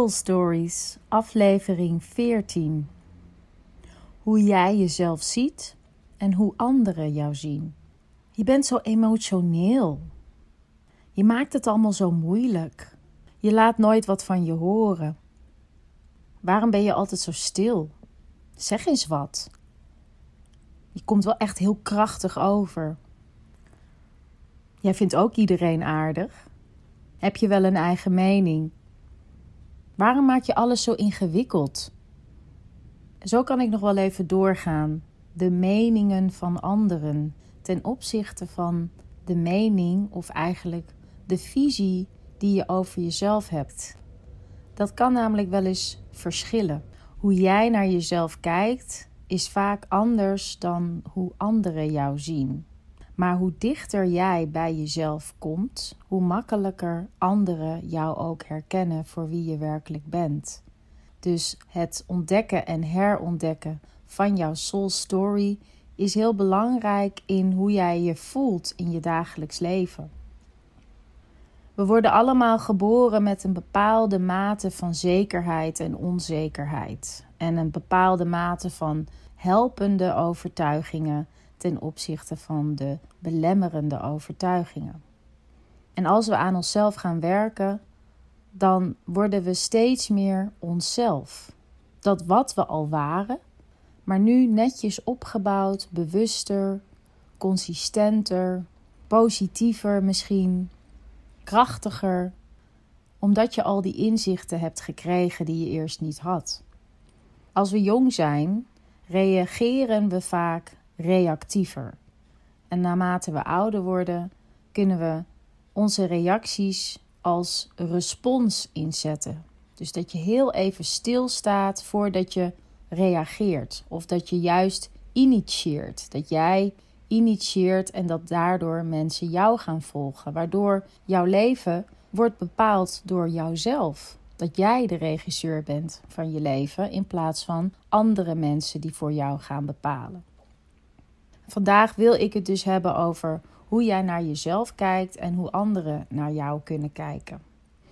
Soul Stories, aflevering 14. Hoe jij jezelf ziet en hoe anderen jou zien. Je bent zo emotioneel. Je maakt het allemaal zo moeilijk. Je laat nooit wat van je horen. Waarom ben je altijd zo stil? Zeg eens wat. Je komt wel echt heel krachtig over. Jij vindt ook iedereen aardig. Heb je wel een eigen mening? Waarom maak je alles zo ingewikkeld? Zo kan ik nog wel even doorgaan. De meningen van anderen ten opzichte van de mening of eigenlijk de visie die je over jezelf hebt. Dat kan namelijk wel eens verschillen. Hoe jij naar jezelf kijkt is vaak anders dan hoe anderen jou zien. Maar hoe dichter jij bij jezelf komt, hoe makkelijker anderen jou ook herkennen voor wie je werkelijk bent. Dus het ontdekken en herontdekken van jouw soul story is heel belangrijk in hoe jij je voelt in je dagelijks leven. We worden allemaal geboren met een bepaalde mate van zekerheid en onzekerheid en een bepaalde mate van helpende overtuigingen ten opzichte van de belemmerende overtuigingen. En als we aan onszelf gaan werken, dan worden we steeds meer onszelf. Dat wat we al waren, maar nu netjes opgebouwd, bewuster, consistenter, positiever misschien, krachtiger, omdat je al die inzichten hebt gekregen die je eerst niet had. Als we jong zijn, reageren we vaak reactiever. En naarmate we ouder worden, kunnen we onze reacties als respons inzetten. Dus dat je heel even stilstaat voordat je reageert. Of dat je juist initieert. Dat jij initieert en dat daardoor mensen jou gaan volgen. Waardoor jouw leven wordt bepaald door jouzelf. Dat jij de regisseur bent van je leven in plaats van andere mensen die voor jou gaan bepalen. Vandaag wil ik het dus hebben over hoe jij naar jezelf kijkt en hoe anderen naar jou kunnen kijken.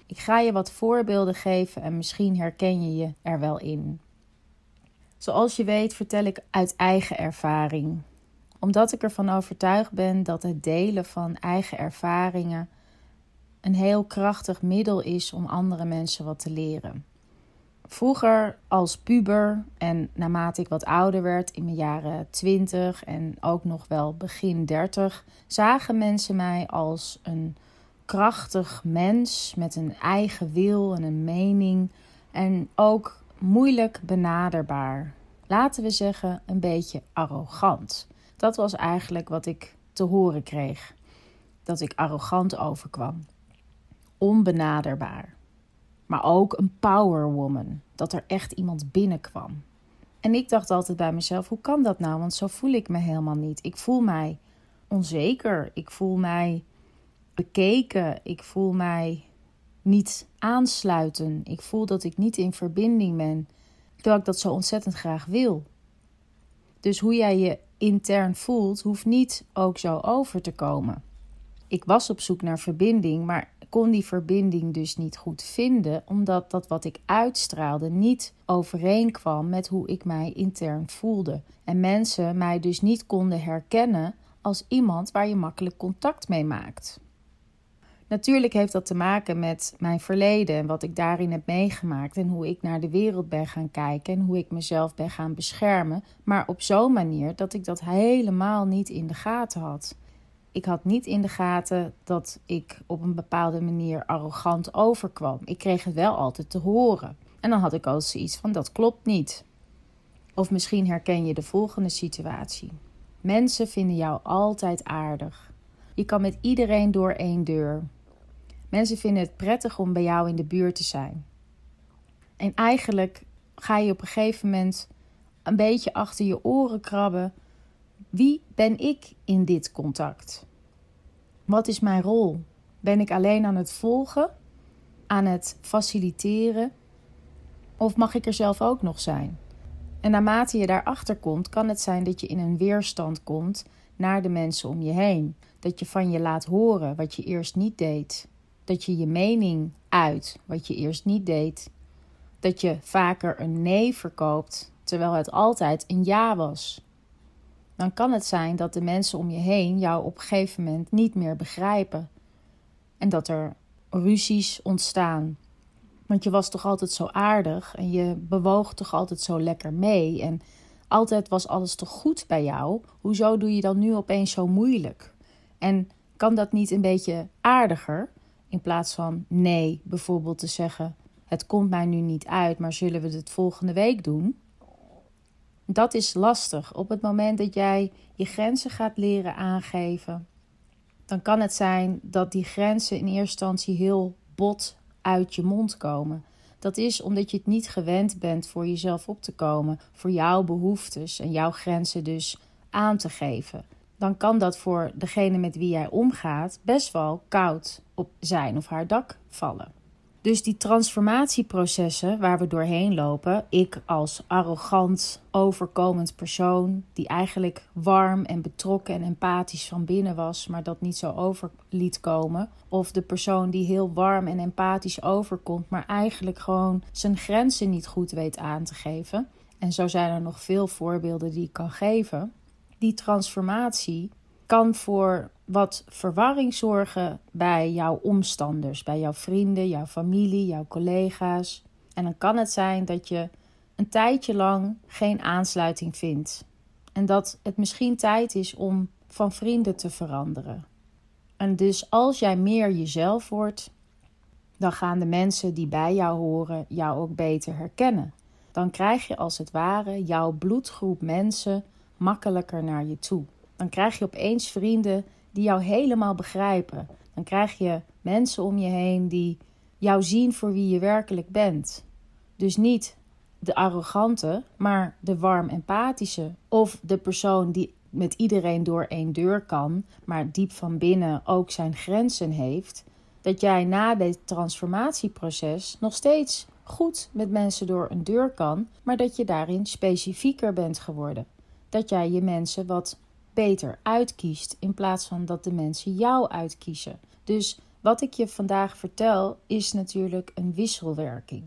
Ik ga je wat voorbeelden geven en misschien herken je je er wel in. Zoals je weet vertel ik uit eigen ervaring, omdat ik ervan overtuigd ben dat het delen van eigen ervaringen een heel krachtig middel is om andere mensen wat te leren. Vroeger als puber en naarmate ik wat ouder werd, in mijn jaren 20 en ook nog wel begin 30, zagen mensen mij als een krachtig mens met een eigen wil en een mening en ook moeilijk benaderbaar. Laten we zeggen een beetje arrogant. Dat was eigenlijk wat ik te horen kreeg. Dat ik arrogant overkwam. Onbenaderbaar maar ook een power woman. Dat er echt iemand binnenkwam. En ik dacht altijd bij mezelf: hoe kan dat nou? Want zo voel ik me helemaal niet. Ik voel mij onzeker. Ik voel mij bekeken. Ik voel mij niet aansluiten. Ik voel dat ik niet in verbinding ben. Terwijl ik dat zo ontzettend graag wil. Dus hoe jij je intern voelt, hoeft niet ook zo over te komen. Ik was op zoek naar verbinding, maar kon die verbinding dus niet goed vinden, omdat dat wat ik uitstraalde niet overeenkwam met hoe ik mij intern voelde. En mensen mij dus niet konden herkennen als iemand waar je makkelijk contact mee maakt. Natuurlijk heeft dat te maken met mijn verleden en wat ik daarin heb meegemaakt en hoe ik naar de wereld ben gaan kijken en hoe ik mezelf ben gaan beschermen, maar op zo'n manier dat ik dat helemaal niet in de gaten had. Ik had niet in de gaten dat ik op een bepaalde manier arrogant overkwam. Ik kreeg het wel altijd te horen. En dan had ik al zoiets van: dat klopt niet. Of misschien herken je de volgende situatie. Mensen vinden jou altijd aardig. Je kan met iedereen door één deur. Mensen vinden het prettig om bij jou in de buurt te zijn. En eigenlijk ga je op een gegeven moment een beetje achter je oren krabben. Wie ben ik in dit contact? Wat is mijn rol? Ben ik alleen aan het volgen, aan het faciliteren? Of mag ik er zelf ook nog zijn? En naarmate je daarachter komt, kan het zijn dat je in een weerstand komt naar de mensen om je heen. Dat je van je laat horen wat je eerst niet deed. Dat je je mening uit wat je eerst niet deed. dat je vaker een nee verkoopt terwijl het altijd een ja was. Dan kan het zijn dat de mensen om je heen jou op een gegeven moment niet meer begrijpen en dat er ruzies ontstaan. Want je was toch altijd zo aardig en je bewoog toch altijd zo lekker mee en altijd was alles toch goed bij jou. Hoezo doe je dan nu opeens zo moeilijk? En kan dat niet een beetje aardiger? In plaats van nee, bijvoorbeeld te zeggen: Het komt mij nu niet uit, maar zullen we het volgende week doen? Dat is lastig. Op het moment dat jij je grenzen gaat leren aangeven, dan kan het zijn dat die grenzen in eerste instantie heel bot uit je mond komen. Dat is omdat je het niet gewend bent voor jezelf op te komen, voor jouw behoeftes en jouw grenzen dus aan te geven. Dan kan dat voor degene met wie jij omgaat best wel koud op zijn of haar dak vallen. Dus die transformatieprocessen waar we doorheen lopen, ik als arrogant, overkomend persoon, die eigenlijk warm en betrokken en empathisch van binnen was, maar dat niet zo over liet komen, of de persoon die heel warm en empathisch overkomt, maar eigenlijk gewoon zijn grenzen niet goed weet aan te geven. En zo zijn er nog veel voorbeelden die ik kan geven. Die transformatie kan voor wat verwarring zorgen bij jouw omstanders, bij jouw vrienden, jouw familie, jouw collega's. En dan kan het zijn dat je een tijdje lang geen aansluiting vindt. En dat het misschien tijd is om van vrienden te veranderen. En dus als jij meer jezelf wordt, dan gaan de mensen die bij jou horen jou ook beter herkennen. Dan krijg je als het ware jouw bloedgroep mensen makkelijker naar je toe. Dan krijg je opeens vrienden die jou helemaal begrijpen. Dan krijg je mensen om je heen die jou zien voor wie je werkelijk bent. Dus niet de arrogante, maar de warm empathische. Of de persoon die met iedereen door één deur kan, maar diep van binnen ook zijn grenzen heeft. Dat jij na dit transformatieproces nog steeds goed met mensen door een deur kan, maar dat je daarin specifieker bent geworden. Dat jij je mensen wat beter uitkiest in plaats van dat de mensen jou uitkiezen. Dus wat ik je vandaag vertel is natuurlijk een wisselwerking.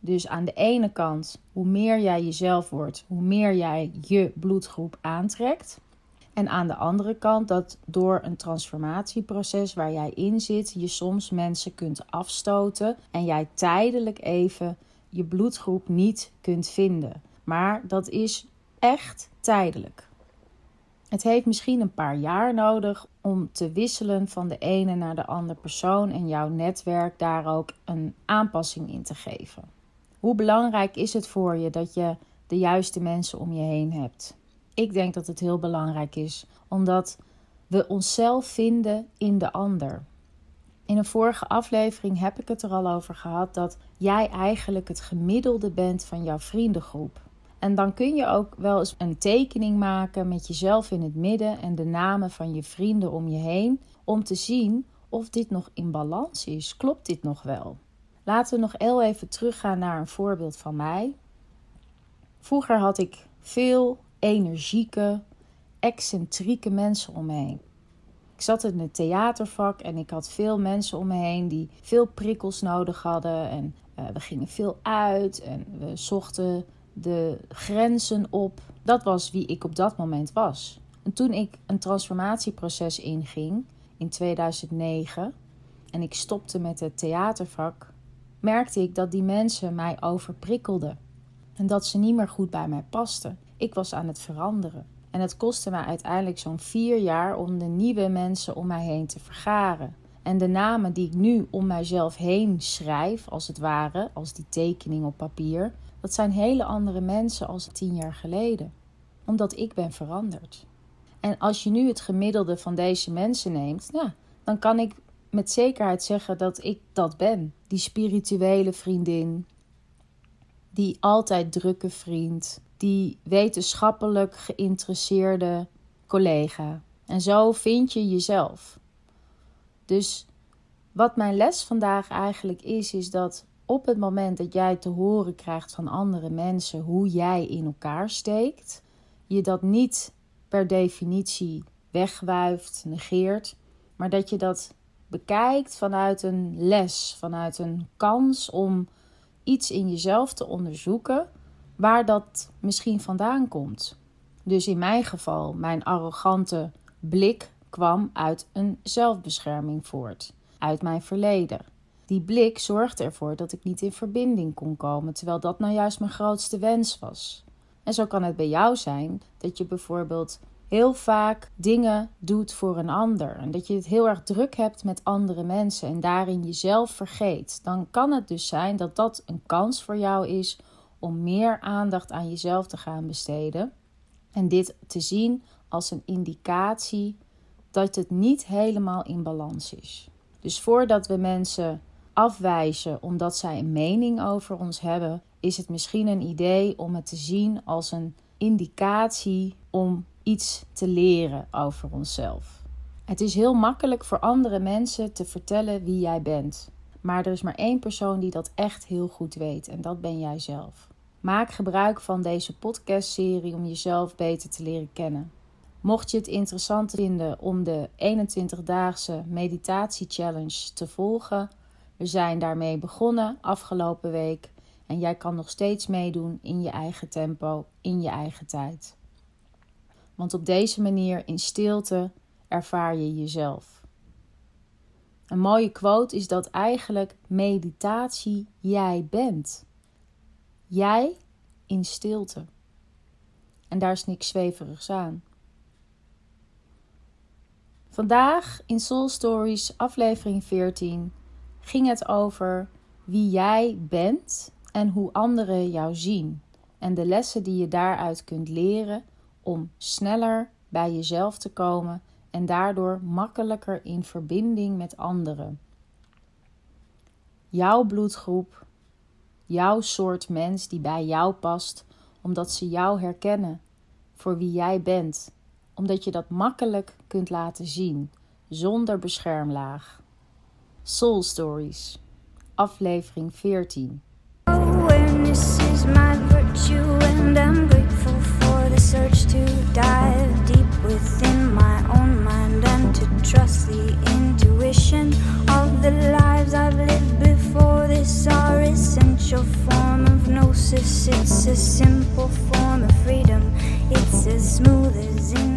Dus aan de ene kant, hoe meer jij jezelf wordt, hoe meer jij je bloedgroep aantrekt. En aan de andere kant dat door een transformatieproces waar jij in zit, je soms mensen kunt afstoten en jij tijdelijk even je bloedgroep niet kunt vinden. Maar dat is echt tijdelijk. Het heeft misschien een paar jaar nodig om te wisselen van de ene naar de andere persoon en jouw netwerk daar ook een aanpassing in te geven. Hoe belangrijk is het voor je dat je de juiste mensen om je heen hebt? Ik denk dat het heel belangrijk is, omdat we onszelf vinden in de ander. In een vorige aflevering heb ik het er al over gehad dat jij eigenlijk het gemiddelde bent van jouw vriendengroep. En dan kun je ook wel eens een tekening maken met jezelf in het midden en de namen van je vrienden om je heen, om te zien of dit nog in balans is. Klopt dit nog wel? Laten we nog heel even teruggaan naar een voorbeeld van mij. Vroeger had ik veel energieke, excentrieke mensen om me heen. Ik zat in het theatervak en ik had veel mensen om me heen die veel prikkels nodig hadden. En uh, we gingen veel uit en we zochten de grenzen op. Dat was wie ik op dat moment was. En toen ik een transformatieproces inging in 2009 en ik stopte met het theatervak, merkte ik dat die mensen mij overprikkelden en dat ze niet meer goed bij mij pasten. Ik was aan het veranderen. En het kostte mij uiteindelijk zo'n vier jaar om de nieuwe mensen om mij heen te vergaren. En de namen die ik nu om mijzelf heen schrijf, als het ware, als die tekening op papier, dat zijn hele andere mensen als tien jaar geleden. Omdat ik ben veranderd. En als je nu het gemiddelde van deze mensen neemt, nou, dan kan ik met zekerheid zeggen dat ik dat ben. Die spirituele vriendin, die altijd drukke vriend, die wetenschappelijk geïnteresseerde collega. En zo vind je jezelf. Dus wat mijn les vandaag eigenlijk is, is dat op het moment dat jij te horen krijgt van andere mensen hoe jij in elkaar steekt, je dat niet per definitie wegwuift, negeert, maar dat je dat bekijkt vanuit een les, vanuit een kans om iets in jezelf te onderzoeken waar dat misschien vandaan komt. Dus in mijn geval, mijn arrogante blik kwam uit een zelfbescherming voort, uit mijn verleden. Die blik zorgde ervoor dat ik niet in verbinding kon komen, terwijl dat nou juist mijn grootste wens was. En zo kan het bij jou zijn dat je bijvoorbeeld heel vaak dingen doet voor een ander en dat je het heel erg druk hebt met andere mensen en daarin jezelf vergeet. Dan kan het dus zijn dat dat een kans voor jou is om meer aandacht aan jezelf te gaan besteden en dit te zien als een indicatie dat het niet helemaal in balans is. Dus voordat we mensen afwijzen omdat zij een mening over ons hebben, is het misschien een idee om het te zien als een indicatie om iets te leren over onszelf. Het is heel makkelijk voor andere mensen te vertellen wie jij bent. Maar er is maar één persoon die dat echt heel goed weet en dat ben jij zelf. Maak gebruik van deze podcastserie om jezelf beter te leren kennen. Mocht je het interessant vinden om de 21-daagse meditatie challenge te volgen, we zijn daarmee begonnen afgelopen week en jij kan nog steeds meedoen in je eigen tempo, in je eigen tijd. Want op deze manier in stilte ervaar je jezelf. Een mooie quote is dat eigenlijk meditatie jij bent. Jij in stilte. En daar is niks zweverigs aan. Vandaag in Soul Stories, aflevering 14, ging het over wie jij bent en hoe anderen jou zien. En de lessen die je daaruit kunt leren om sneller bij jezelf te komen en daardoor makkelijker in verbinding met anderen. Jouw bloedgroep, jouw soort mens die bij jou past, omdat ze jou herkennen voor wie jij bent, omdat je dat makkelijk kunt laten zien zonder beschermlaag. Soul Stories, aflevering 14. Awareness is my virtue and I'm grateful for the search to dive deep within my own mind and to trust the intuition of the lives I've lived before. This our essential form of gnosis. It's a simple form of freedom. It's as smooth as inhale.